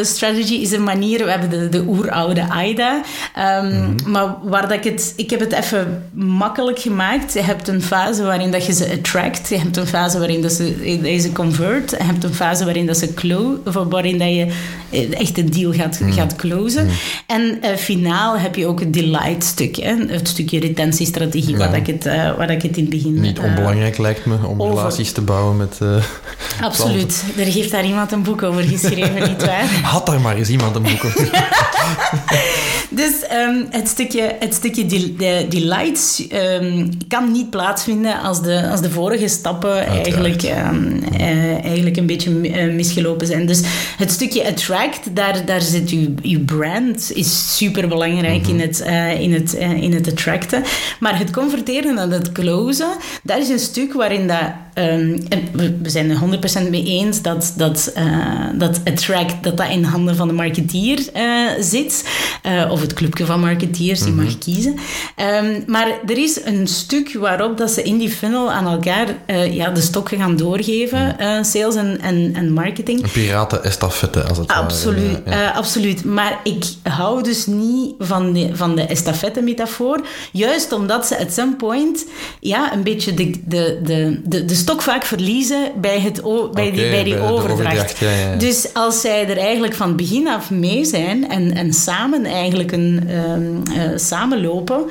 R-strategy uh, is een manier... We hebben de, de oeroude AIDA. Um, mm -hmm. Maar waar dat ik het... Ik heb het even makkelijk gemaakt. Je hebt een fase waarin dat je ze attract. Je hebt een fase waarin dat ze... Deze convert. Je hebt een fase waarin, dat ze close, waarin dat je echt een deal gaat, mm. gaat closen. Mm. En uh, finaal heb je ook het delight stuk. Hè? Het stukje retentiestrategie, ja. waar, ik het, uh, waar ik het in het begin... Niet onbelangrijk lijkt me, om over... relaties te bouwen met [LAUGHS] Absoluut. Er heeft daar iemand een boek over geschreven, nietwaar? [LAUGHS] Had daar maar eens iemand een boek over [LAUGHS] Dus um, het stukje, het stukje de, delight um, kan niet plaatsvinden als de, als de vorige stappen eigenlijk... Um, uh, eigenlijk een beetje uh, misgelopen zijn. Dus het stukje attract, daar, daar zit uw, uw brand, is super belangrijk mm -hmm. in, het, uh, in, het, in het attracten. Maar het converteren en het closen, daar is een stuk waarin dat. Um, we, we zijn er 100% mee eens dat, dat, dat attract dat dat in handen van de marketeer zit. of het clubje van marketeers, die mm -hmm. mag kiezen. Um, maar er is een stuk waarop dat ze in die funnel aan elkaar ja, de stokken gaan doorgeven uh, sales en, en, en marketing. Een piraten-estafette, als het absoluut, ware. Ja. Uh, absoluut. Maar ik hou dus niet van de, van de estafette-metafoor. Juist omdat ze at some point ja, een beetje de, de, de, de, de stok vaak verliezen bij, het, bij, okay, die, bij die bij overdracht. overdracht ja, ja. Dus als zij er eigenlijk van begin af mee zijn en, en samen eigenlijk een, um, uh, samenlopen,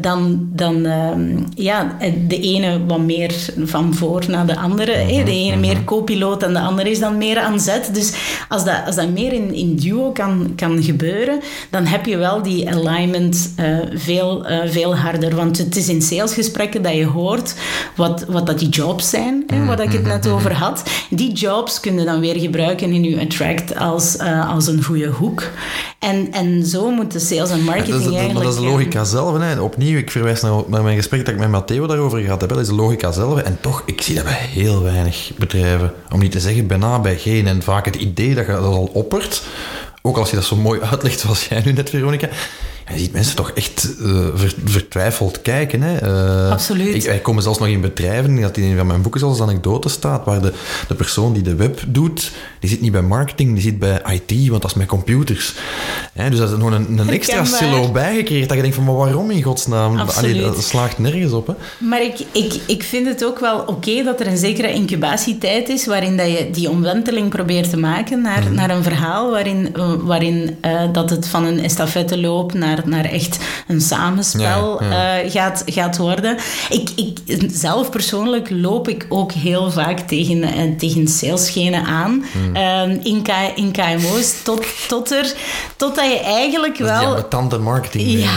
dan, dan um, ja, de ene wat meer van voor naar de andere. Mm -hmm. De ene meer co-piloot en de andere is dan meer aan zet. Dus als dat, als dat meer in, in duo kan, kan gebeuren, dan heb je wel die alignment uh, veel, veel harder. Want het is in salesgesprekken dat je hoort wat, wat dat die jobs zijn, hè, waar ik het net over had. Die jobs kun je dan weer gebruiken in je attract als, uh, als een goede hoek. En, en zo moeten sales en marketing ja, dat is, eigenlijk... Maar dat is de logica zelf. Hè. Opnieuw, ik verwijs naar, naar mijn gesprek dat ik met Matteo daarover gehad heb. Dat is de logica zelf. En toch, ik zie dat bij heel weinig bedrijven. Om niet te zeggen, bijna bij geen. En vaak het idee dat je dat al oppert, ook als je dat zo mooi uitlegt zoals jij nu net, Veronica, je ziet mensen toch echt uh, ver, vertwijfeld kijken. Hè? Uh, Absoluut. Ik, wij komen zelfs nog in bedrijven, dat in een van mijn boeken zelfs anekdote staat, waar de, de persoon die de web doet, die zit niet bij marketing, die zit bij IT, want dat is met computers. Hè? Dus dat is nog een, een extra silo bijgecreëerd, dat je denkt van, maar waarom in godsnaam? Allee, dat slaagt nergens op. Hè? Maar ik, ik, ik vind het ook wel oké okay dat er een zekere incubatietijd is, waarin dat je die omwenteling probeert te maken naar, mm. naar een verhaal waarin, waarin uh, dat het van een estafette loopt naar naar, echt een samenspel ja, ja. Uh, gaat, gaat worden. Ik, ik, zelf persoonlijk loop ik ook heel vaak tegen, uh, tegen salesgenen aan hmm. uh, in, K, in KMO's, tot, tot er, totdat je eigenlijk dat wel... Ja, tante marketing. Ja.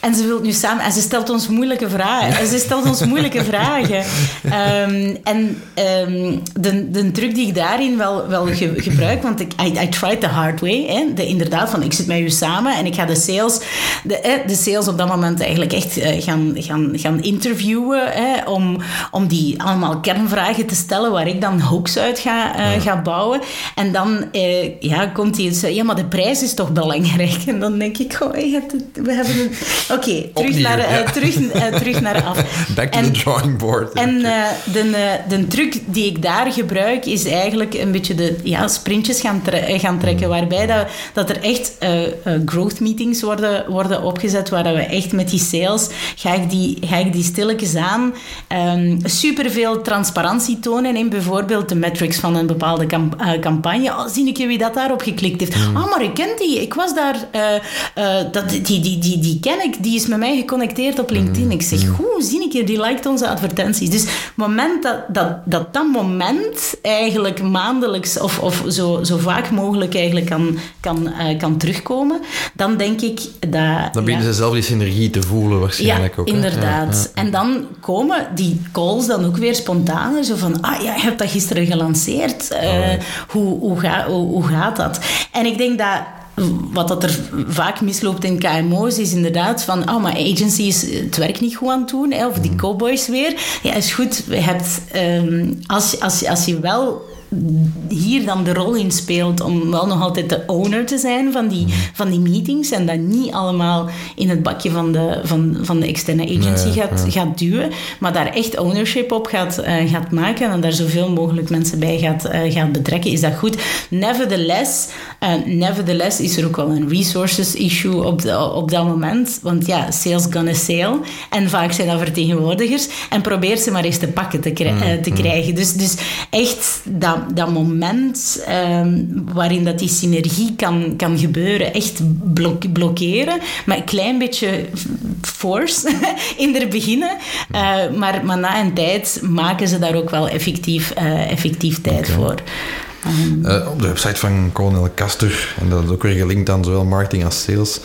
En ze wilt nu samen... En ze stelt ons moeilijke vragen. En ze stelt ons moeilijke [LAUGHS] vragen. Um, en um, de, de truc die ik daarin wel, wel ge, gebruik, want ik, I, I tried the hard way. Hè, de, inderdaad, van ik zit met u samen en ik ga de sales de, de sales op dat moment eigenlijk echt uh, gaan, gaan, gaan interviewen. Hè, om, om die allemaal kernvragen te stellen waar ik dan hooks uit ga, ja. ga bouwen. En dan uh, ja, komt hij ja, maar de prijs is toch belangrijk. [LAUGHS] En dan denk ik, oh, we hebben het... [LAUGHS] Oké, okay, terug, naar, ja. terug, [LAUGHS] terug naar af. Back to en, the drawing board. En de, de truc die ik daar gebruik is eigenlijk een beetje de ja, sprintjes gaan, tre gaan trekken. Mm. Waarbij dat, dat er echt growth meetings worden worden, worden opgezet, waar we echt met die sales, ga ik die, ga ik die stilletjes aan um, superveel transparantie tonen in bijvoorbeeld de metrics van een bepaalde campagne. Oh, zie ik je wie dat daarop geklikt heeft. Ah, oh, maar ik ken die. Ik was daar... dat, die, die, die, die ken ik. Die is met mij geconnecteerd op LinkedIn. Ik zeg, hoe zie ik je? Die liked onze advertenties. Dus het moment dat dat, dat, dat moment eigenlijk maandelijks of, of zo, zo vaak mogelijk eigenlijk kan, kan, kan terugkomen, dan denk ik dat... Dan beginnen ja, ze zelf die synergie te voelen waarschijnlijk ja, ook. inderdaad. Ja, en dan komen die calls dan ook weer spontaan. Zo van, ah ja, je hebt dat gisteren gelanceerd. Uh, hoe, hoe, ga, hoe, hoe gaat dat? En ik denk dat wat dat er vaak misloopt in KMO's is inderdaad van, oh, maar agencies het werk niet goed aan het doen, hè, of die cowboys weer. Ja, is goed. Je hebt, um, als, als, als je wel hier dan de rol in speelt om wel nog altijd de owner te zijn van die, van die meetings en dat niet allemaal in het bakje van de, van, van de externe agency gaat, gaat duwen, maar daar echt ownership op gaat, uh, gaat maken en daar zoveel mogelijk mensen bij gaat, uh, gaat betrekken, is dat goed. Nevertheless, uh, nevertheless is er ook wel een resources issue op, de, op dat moment, want ja, sales gonna sale en vaak zijn dat vertegenwoordigers en probeer ze maar eens te pakken te, kri te krijgen. Dus, dus echt dat dat, moment ehm, waarin dat die synergie kan, kan gebeuren, echt blok, blokkeren. Met een klein beetje force [LAUGHS] in het beginnen. Uh, maar, maar na een tijd maken ze daar ook wel effectief, uh, effectief tijd voor. Uh, op de website van Colonel Caster, en dat is ook weer gelinkt aan zowel marketing als sales,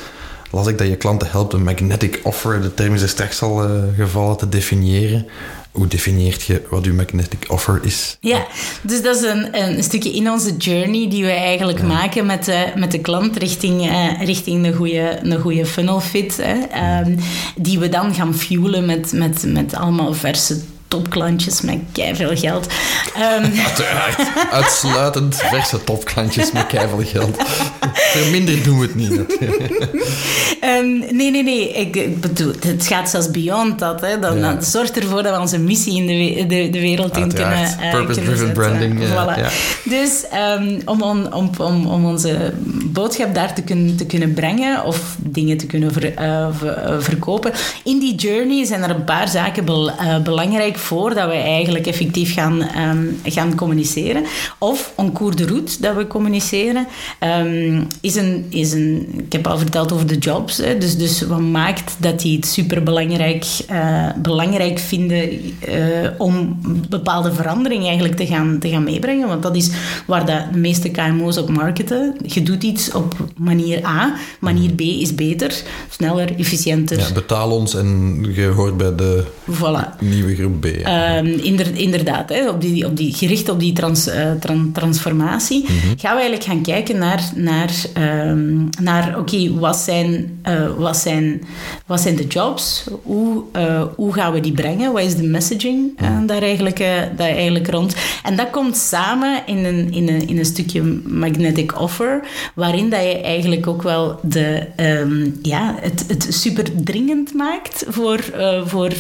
las ik dat je klanten helpt een magnetic offer, de term is er straks al gevallen, te definiëren. Hoe definieert je wat uw magnetic offer is? Ja, dus dat is een, een stukje in onze journey die we eigenlijk maken met de, met de klant richting, uh, richting een goede, een goede funnel fit. Hè, um, die we dan gaan fuelen met, met, met allemaal verse topklantjes met veel geld. Um. [LAUGHS] Uiteraard. Uitsluitend verse topklantjes met veel geld. Verminder doen we het niet. um, nee, nee, nee. Ik, bedoel, het gaat zelfs beyond dat. Hè. Dan, ja. zorgt ervoor dat we onze missie in de, de, de wereld in kunnen uh, Purpose-driven branding. Voilà. Ja. Dus um, om, om, om, om onze boodschap daar te kunnen, te kunnen brengen of dingen te kunnen ver, uh, ver, verkopen. In die journey zijn er een paar zaken bel, uh, belangrijk voordat we eigenlijk effectief gaan, um, gaan communiceren. Of een cours de route dat we communiceren, um, is, een, is een... Ik heb al verteld over de jobs. Hè, dus, dus wat maakt dat die het superbelangrijk uh, belangrijk vinden uh, om bepaalde veranderingen eigenlijk te gaan, te gaan meebrengen. Want dat is waar de meeste KMO's op marketen. Je doet iets op manier A. Manier B is beter, sneller, efficiënter. Ja, betaal ons en je hoort bij de voilà. nieuwe groep B. Um, inder, inderdaad, hè, op die, op die, gericht op die trans, tran, transformatie, mm -hmm. gaan we eigenlijk gaan kijken naar, naar, um, naar oké, okay, wat, zijn, uh, wat, zijn, wat zijn de jobs? Hoe, uh, hoe gaan we die brengen? Wat is de messaging mm. daar, eigenlijk, daar eigenlijk rond? En dat komt samen in een, in een, in een stukje magnetic offer, waarin dat je eigenlijk ook wel de, um, ja, het, het super dringend maakt voor, voor,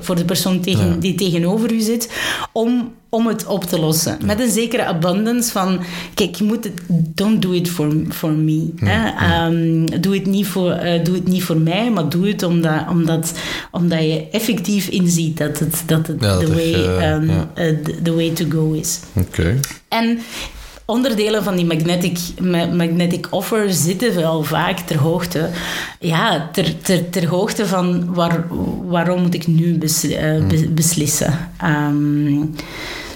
voor de persoon tegen, ja. die tegenover u zit, om, om het op te lossen. Ja. Met een zekere abundance van, kijk, je moet het, don't do it for, for me. Ja, hè? Um, doe, het niet voor, uh, doe het niet voor mij, maar doe het omdat, omdat, omdat je effectief inziet dat het, dat het dat the, way, uh, um, uh, the, way to go is. Oké. Okay. En onderdelen van die magnetic, magnetic offer zitten wel vaak ter hoogte, ja, ter, ter, ter hoogte van waar, waarom moet ik nu besli uh, be beslissen. Um,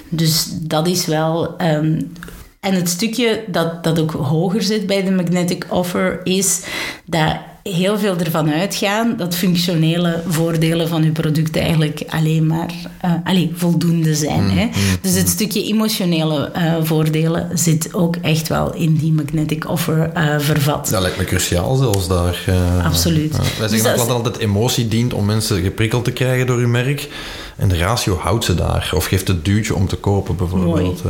dus dat is wel. Um, en het stukje dat, dat ook hoger zit bij de magnetic offer is dat heel veel ervan uitgaan dat functionele voordelen van je product eigenlijk alleen maar uh, alleen, voldoende zijn. Mm, hè? Mm, dus het stukje emotionele uh, voordelen zit ook echt wel in die magnetic offer uh, vervat. Dat lijkt me cruciaal zelfs daar. Absoluut. wij zeggen dus dat klanten altijd emotie dient om mensen geprikkeld te krijgen door uw merk. En de ratio houdt ze daar. Of geeft het duwtje om te kopen bijvoorbeeld.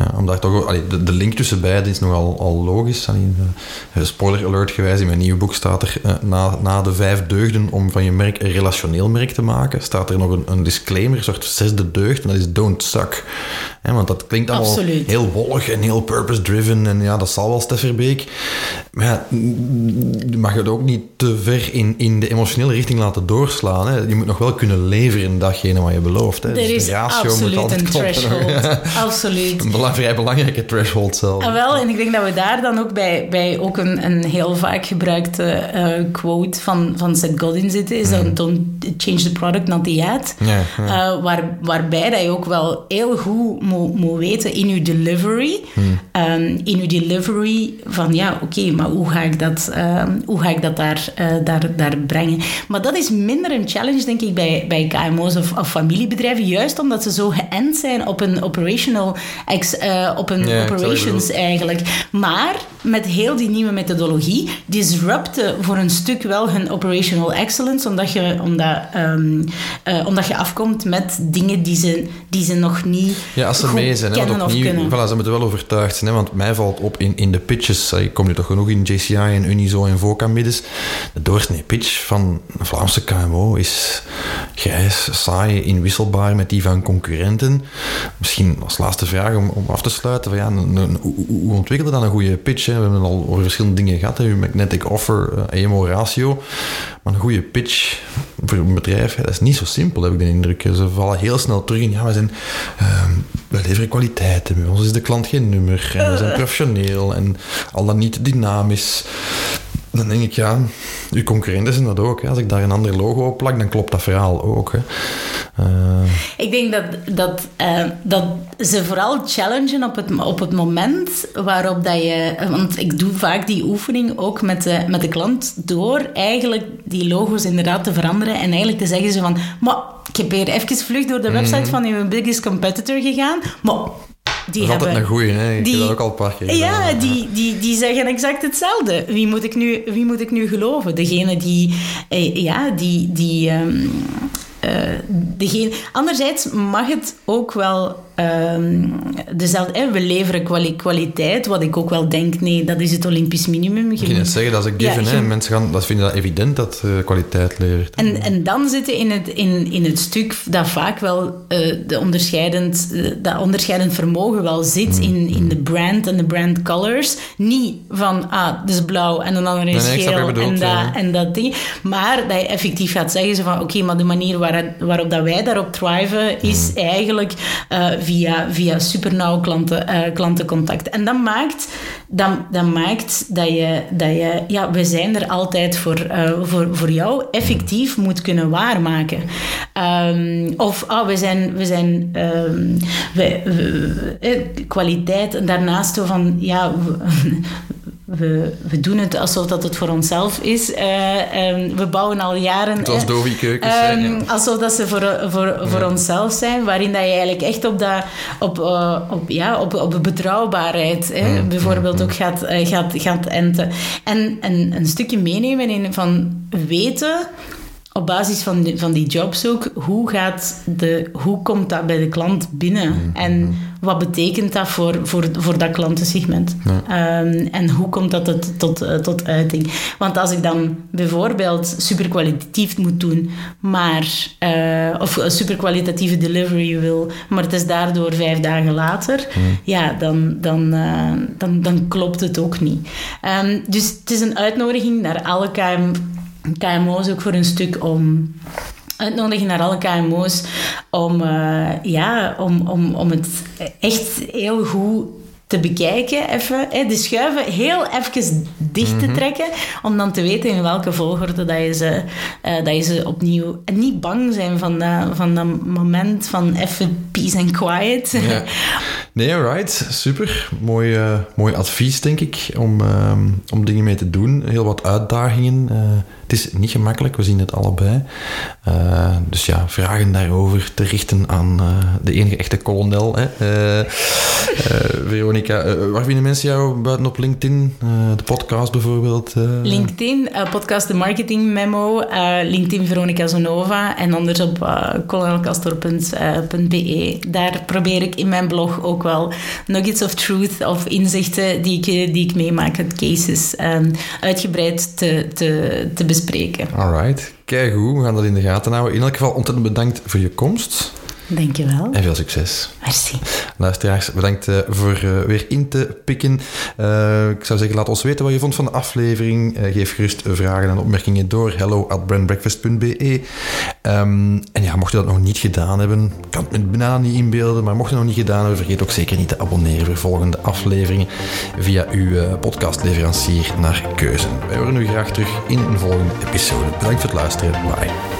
Ja, omdat toch, allee, de, de, link tussen beiden is nogal al logisch. Allee, uh, spoiler alert gewijs, in mijn nieuwe boek staat er uh, na, na de vijf deugden om van je merk een relationeel merk te maken, staat er nog een, een disclaimer, een soort zesde deugd, en dat is don't suck. He, want dat klinkt allemaal Absoluut. heel wollig en heel purpose-driven en ja, dat zal wel Stefferbeek. Maar ja, je mag het ook niet te ver in, in de emotionele richting laten doorslaan. Hè. Je moet nog wel kunnen leveren datgene wat je belooft. Hè. Er Dus is de ratio absoluut moet altijd een kloppen. threshold. [LAUGHS] absoluut. Een vrij belangrijke threshold zelf. En wel, en ik denk dat we daar dan ook bij, bij ook een, een heel vaak gebruikte eh, quote van, van Seth Godin zitten, is dan don't change the product, not the ad. Mhm. Eh, waar, waarbij dat je ook wel heel goed moet, moet weten in je delivery, Mhm. ehm, in je delivery van ja, oké, maar hoe ga ik dat, ehm, hoe ga ik dat daar, eh, daar, daar brengen? Maar dat is minder een challenge, denk ik, bij, bij KMO's of, of familiebedrijven, juist omdat ze zo geënt zijn op een operational, eh, op een Ja, operations eigenlijk. Maar met heel die nieuwe methodologie disrupten voor een stuk wel hun operational excellence, omdat je, omdat, ehm, eh, omdat je afkomt met dingen die ze, die ze nog niet Ja, als ze mee zijn, hè, kennen want of opnieuw, kunnen. voilà, ze moeten wel overtuigd zijn. Hè, want mij valt op in, in de pitches, ik kom nu toch genoeg in JCI en Unizo en VOCA middens. De doorsnee pitch van een Vlaamse KMO is grijs, saai, inwisselbaar met die van concurrenten. Misschien als laatste vraag om, om af te sluiten. Van, ja, een, een- hoe, hoe ontwikkelde dan een goede pitch? Hè? We hebben al over verschillende dingen gehad. Hè? Magnetic offer, eh, EMO ratio. Maar een goede pitch voor een bedrijf, hè, dat is niet zo simpel, heb ik de indruk. Ze vallen heel snel terug in, ja, we zijn... ehm, we leveren kwaliteit en bij ons is de klant geen nummer. En we zijn [LAUGHS] professioneel en al dan niet dynamisch. Dan denk ik, ja, uw concurrenten zijn dat ook. Hè. Als ik daar een ander logo op plak, dan klopt dat verhaal ook. Hè. Eh, Ik denk dat, dat, eh, dat ze vooral challengen op het, op het moment waarop dat je... Want ik doe vaak die oefening ook met de, met de klant door eigenlijk die logo's inderdaad te veranderen en eigenlijk te zeggen ze van... Maar ik heb hier even vlug door de website van uw biggest competitor gegaan, maar die dat is hebben... altijd een goeie, hè. Ik die- dat ook al een paar keer Ja, gedaan. die, die, die zeggen exact hetzelfde. Wie moet ik nu, wie moet ik nu geloven? Degene die... eh, ja, die... die ehm, eh, degene, anderzijds mag het ook wel ehm, dezelfde... eh, we leveren kwali- kwaliteit, wat ik ook wel denk, nee, dat is het Olympisch minimum. Je net moet- zeggen, dat is een Ja, given. je-. Mensen gaan, dat vinden dat evident dat eh, kwaliteit levert. En, en dan zitten in het, in, in het stuk dat vaak wel eh, de onderscheidend, dat onderscheidend vermogen wel zit Mm, in, in de brand en de brand colors. Niet van, ah, is blauw en een andere is Nee, nee, geel en, dat, en dat ding. Maar dat je effectief gaat zeggen van, oké, maar de manier waar, waarop dat wij daarop thriven is Mm. eigenlijk eh, via, via supernauw klanten, eh, klantencontact. En dat maakt, dat, dat maakt dat je, dat je, ja, we zijn er altijd voor, eh, voor, voor jou effectief moet kunnen waarmaken. Ehm, of, ah, we zijn, we zijn ehm, we, we- kwaliteit en daarnaast zo van, ja, we, we, we doen het alsof dat het voor onszelf is. Eh, ehm, we bouwen al jaren... Het was eh, Keukens. ja. Alsof dat ze voor, voor, voor onszelf zijn, waarin dat je eigenlijk echt op, dat, op, eh, op, ja, op, op de betrouwbaarheid hè, Mm, bijvoorbeeld ook gaat, eh, gaat, gaat enten. En, en een stukje meenemen in van weten op basis van die, van die jobzoek, hoe, gaat de, hoe komt dat bij de klant binnen? Mm, En wat betekent dat voor, voor, voor dat klantensegment? Ehm, en hoe komt dat tot, tot, eh, tot uiting? Want als ik dan bijvoorbeeld superkwalitatief moet doen, maar, eh, of een superkwalitatieve delivery wil, maar het is daardoor vijf dagen later, ja, dan, dan, eh, dan, dan klopt het ook niet. Ehm, dus het is een uitnodiging naar alle KM, KMO's ook voor een stuk om uitnodigen naar alle KMO's om, eh, ja, om, om, om het echt heel goed te bekijken, even, hè, de schuiven heel even dicht te trekken, om dan te weten in welke volgorde dat je ze, eh, dat je ze opnieuw... En niet bang zijn van dat, van dat moment van even peace and quiet. Ja. [LAUGHS] Nee, right. Super. Mooi, eh, mooi advies, denk ik, om, ehm, om dingen mee te doen. Heel wat uitdagingen. Eh, het is niet gemakkelijk, we zien het allebei. Dus ja, vragen daarover te richten aan de enige echte kolonel, hè. Veronica Veronica, uh, waar vinden mensen jou buiten op LinkedIn? Uh, de podcast bijvoorbeeld? Uh... LinkedIn, podcast de Marketing Memo, LinkedIn Veronica Zonova en anders op colonelcastor.be. Daar probeer ik in mijn blog ook wel nuggets of truth of inzichten die ik, die ik meemaak uit cases um, uitgebreid te, te, te bespreken. Alright, kijk hoe, we gaan dat in de gaten houden. In elk geval ontzettend bedankt voor je komst. Dankjewel. En veel succes. Merci. Luisteraars, bedankt uh, voor uh, weer in te pikken. Uh, ik zou zeggen, laat ons weten wat je vond van de aflevering. geef gerust vragen en opmerkingen door hello at brandbreakfast.be. Um, en ja, mocht je dat nog niet gedaan hebben, kan het me bijna niet inbeelden, maar mocht je het nog niet gedaan hebben, vergeet ook zeker niet te abonneren voor volgende afleveringen via uw podcastleverancier naar keuze. Wij horen u graag terug in een volgende episode. Bedankt voor het luisteren. Bye.